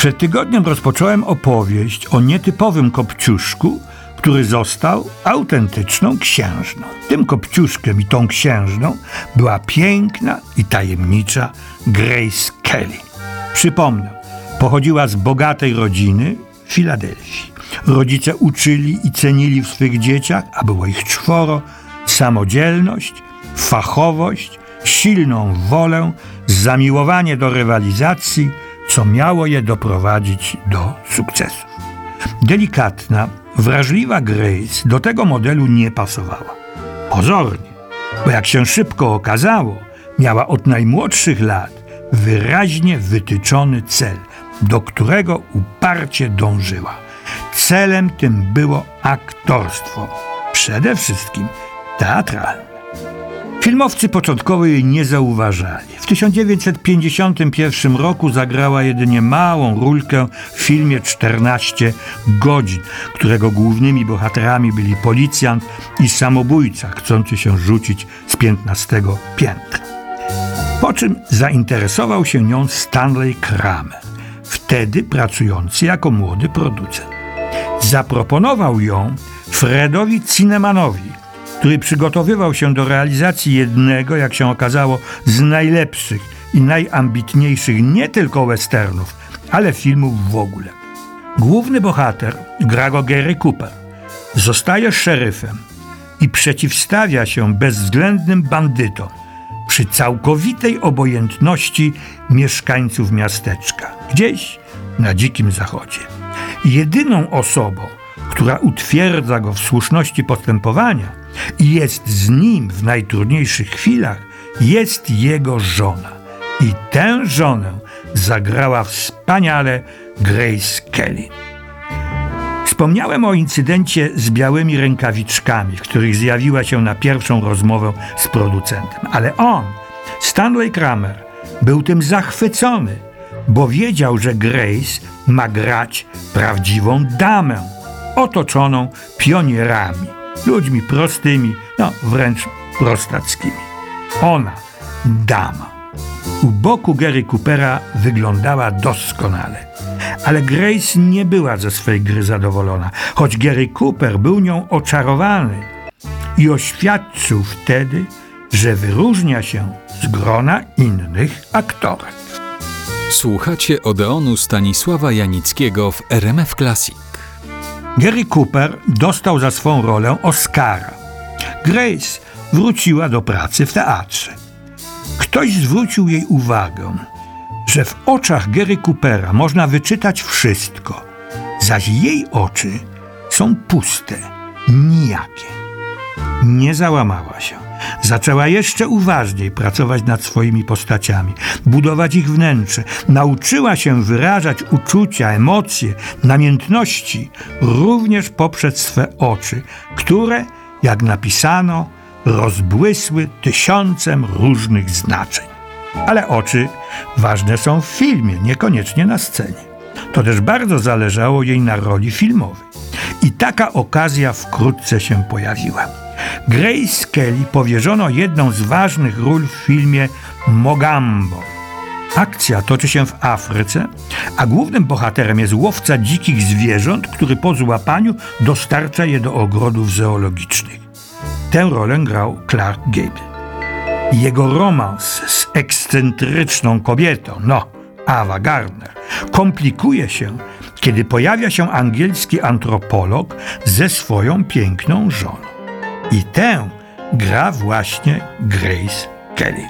Przed tygodniem rozpocząłem opowieść o nietypowym kopciuszku, który został autentyczną księżną. Tym kopciuszkiem i tą księżną była piękna i tajemnicza Grace Kelly. Przypomnę, pochodziła z bogatej rodziny w Filadelfii. Rodzice uczyli i cenili w swych dzieciach, a było ich czworo, samodzielność, fachowość, silną wolę, zamiłowanie do rywalizacji, co miało je doprowadzić do sukcesów. Delikatna, wrażliwa Grace do tego modelu nie pasowała. Pozornie, bo jak się szybko okazało, miała od najmłodszych lat wyraźnie wytyczony cel, do którego uparcie dążyła. Celem tym było aktorstwo, przede wszystkim teatralne. Filmowcy początkowo jej nie zauważali. W 1951 roku zagrała jedynie małą rulkę w filmie 14 godzin, którego głównymi bohaterami byli policjant i samobójca chcący się rzucić z 15 piętra. Po czym zainteresował się nią Stanley Kramer, wtedy pracujący jako młody producent. Zaproponował ją Fredowi Cinemanowi, który przygotowywał się do realizacji jednego, jak się okazało, z najlepszych i najambitniejszych nie tylko westernów, ale filmów w ogóle. Główny bohater gra go Gary Cooper. Zostaje szeryfem i przeciwstawia się bezwzględnym bandytom przy całkowitej obojętności mieszkańców miasteczka, gdzieś na dzikim zachodzie. Jedyną osobą, która utwierdza go w słuszności postępowania, i jest z nim w najtrudniejszych chwilach, jest jego żona. I tę żonę zagrała wspaniale Grace Kelly. Wspomniałem o incydencie z białymi rękawiczkami, w których zjawiła się na pierwszą rozmowę z producentem. Ale on, Stanley Kramer, był tym zachwycony, bo wiedział, że Grace ma grać prawdziwą damę, otoczoną pionierami ludźmi prostymi, no wręcz prostackimi. Ona, dama. U boku Gary Coopera wyglądała doskonale. Ale Grace nie była ze swej gry zadowolona, choć Gary Cooper był nią oczarowany i oświadczył wtedy, że wyróżnia się z grona innych aktorek. Słuchacie Odeonu Stanisława Janickiego w RMF Classic. Gary Cooper dostał za swą rolę Oscara. Grace wróciła do pracy w teatrze. Ktoś zwrócił jej uwagę, że w oczach Gary Coopera można wyczytać wszystko, zaś jej oczy są puste, nijakie. Nie załamała się. Zaczęła jeszcze uważniej pracować nad swoimi postaciami, budować ich wnętrze. Nauczyła się wyrażać uczucia, emocje, namiętności również poprzez swe oczy, które, jak napisano, rozbłysły tysiącem różnych znaczeń. Ale oczy ważne są w filmie, niekoniecznie na scenie. To też bardzo zależało jej na roli filmowej. I taka okazja wkrótce się pojawiła. Grace Kelly powierzono jedną z ważnych ról w filmie Mogambo. Akcja toczy się w Afryce, a głównym bohaterem jest łowca dzikich zwierząt, który po złapaniu dostarcza je do ogrodów zoologicznych. Tę rolę grał Clark Gable. Jego romans z ekscentryczną kobietą, no, Ava Gardner, komplikuje się, kiedy pojawia się angielski antropolog ze swoją piękną żoną. I tę gra właśnie Grace Kelly.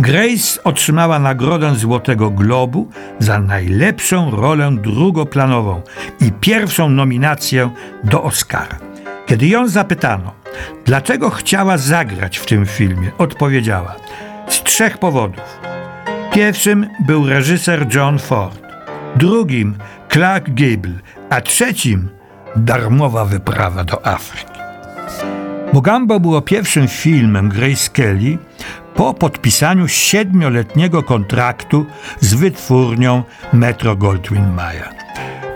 Grace otrzymała nagrodę Złotego Globu za najlepszą rolę drugoplanową i pierwszą nominację do Oscara. Kiedy ją zapytano, Dlaczego chciała zagrać w tym filmie? Odpowiedziała: Z trzech powodów. Pierwszym był reżyser John Ford, drugim Clark Gable, a trzecim darmowa wyprawa do Afryki. Mogambo było pierwszym filmem Grace Kelly po podpisaniu siedmioletniego kontraktu z wytwórnią Metro Goldwyn Mayer.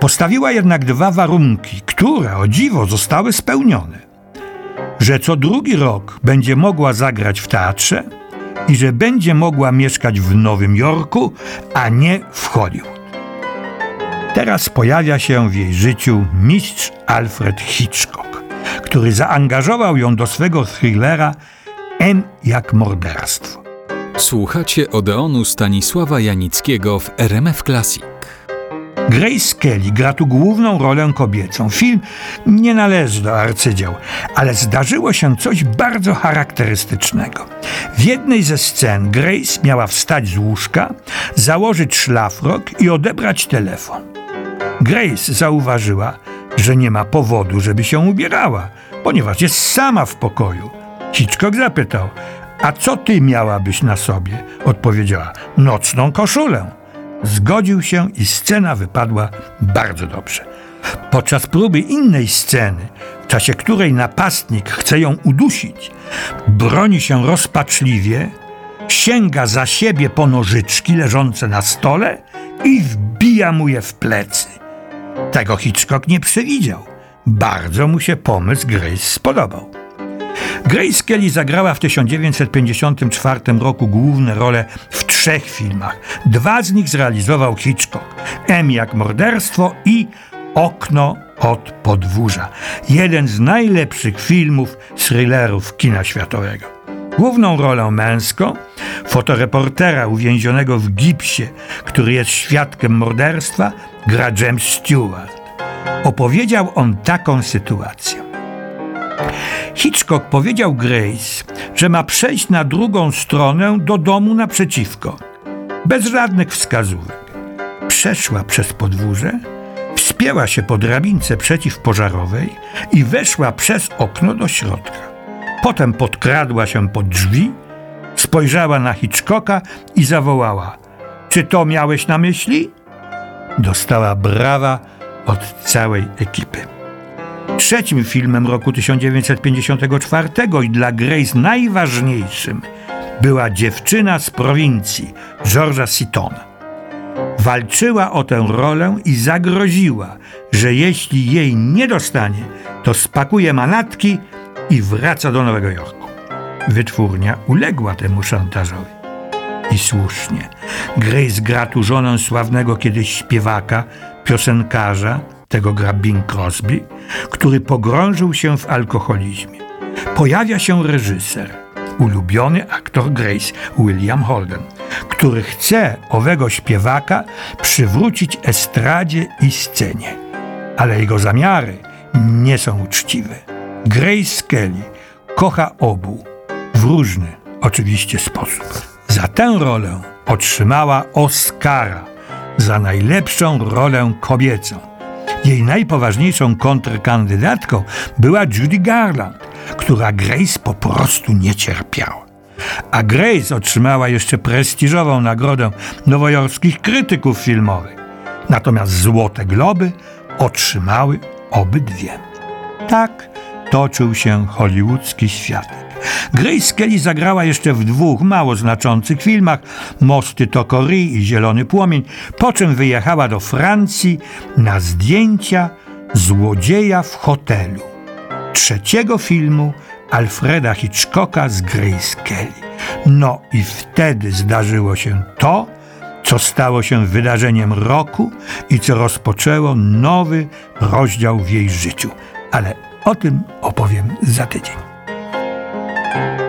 Postawiła jednak dwa warunki, które o dziwo zostały spełnione. Że co drugi rok będzie mogła zagrać w teatrze i że będzie mogła mieszkać w Nowym Jorku, a nie w Hollywood. Teraz pojawia się w jej życiu mistrz Alfred Hitchcock, który zaangażował ją do swego thrillera M jak morderstwo. Słuchacie Odeonu Stanisława Janickiego w RMF Classic. Grace Kelly gra tu główną rolę kobiecą. Film nie należy do arcydzieł, ale zdarzyło się coś bardzo charakterystycznego. W jednej ze scen Grace miała wstać z łóżka, założyć szlafrok i odebrać telefon. Grace zauważyła, że nie ma powodu, żeby się ubierała, ponieważ jest sama w pokoju. Hitchcock zapytał, a co ty miałabyś na sobie? Odpowiedziała, nocną koszulę. Zgodził się i scena wypadła bardzo dobrze. Podczas próby innej sceny, w czasie której napastnik chce ją udusić, broni się rozpaczliwie, sięga za siebie po nożyczki leżące na stole i wbija mu je w plecy. Tego Hitchcock nie przewidział. Bardzo mu się pomysł Grace spodobał. Grace Kelly zagrała w 1954 roku główne role w trzech filmach. Dwa z nich zrealizował Hitchcock. M jak morderstwo i Okno od podwórza. Jeden z najlepszych filmów thrillerów kina światowego. Główną rolę męską, fotoreportera uwięzionego w gipsie, który jest świadkiem morderstwa, gra James Stewart. Opowiedział on taką sytuację. Hitchcock powiedział Grace, że ma przejść na drugą stronę do domu naprzeciwko, bez żadnych wskazówek. Przeszła przez podwórze, wspięła się po drabince przeciwpożarowej i weszła przez okno do środka. Potem podkradła się pod drzwi, spojrzała na Hitchcocka i zawołała: Czy to miałeś na myśli? Dostała brawa od całej ekipy. Trzecim filmem roku 1954 i dla Grace najważniejszym była dziewczyna z prowincji Georgia Sitona. Walczyła o tę rolę i zagroziła, że jeśli jej nie dostanie, to spakuje manatki i wraca do Nowego Jorku. Wytwórnia uległa temu szantażowi. I słusznie. Grace gra tu żonę sławnego kiedyś śpiewaka, piosenkarza, tego gra Bing Crosby, który pogrążył się w alkoholizmie. Pojawia się reżyser, ulubiony aktor Grace, William Holden, który chce owego śpiewaka przywrócić estradzie i scenie. Ale jego zamiary nie są uczciwe. Grace Kelly kocha obu w różny, oczywiście, sposób. Za tę rolę otrzymała Oscara za najlepszą rolę kobiecą. Jej najpoważniejszą kontrkandydatką była Judy Garland, która Grace po prostu nie cierpiała. A Grace otrzymała jeszcze prestiżową nagrodę nowojorskich krytyków filmowych. Natomiast Złote Globy otrzymały obydwie. Tak toczył się hollywoodzki światek. Grace Kelly zagrała jeszcze w dwóch mało znaczących filmach Mosty Tokory i Zielony Płomień, po czym wyjechała do Francji na zdjęcia Złodzieja w hotelu. Trzeciego filmu Alfreda Hitchcocka z Grace Kelly. No i wtedy zdarzyło się to, co stało się wydarzeniem roku i co rozpoczęło nowy rozdział w jej życiu. Ale o tym opowiem za tydzień. Thank you.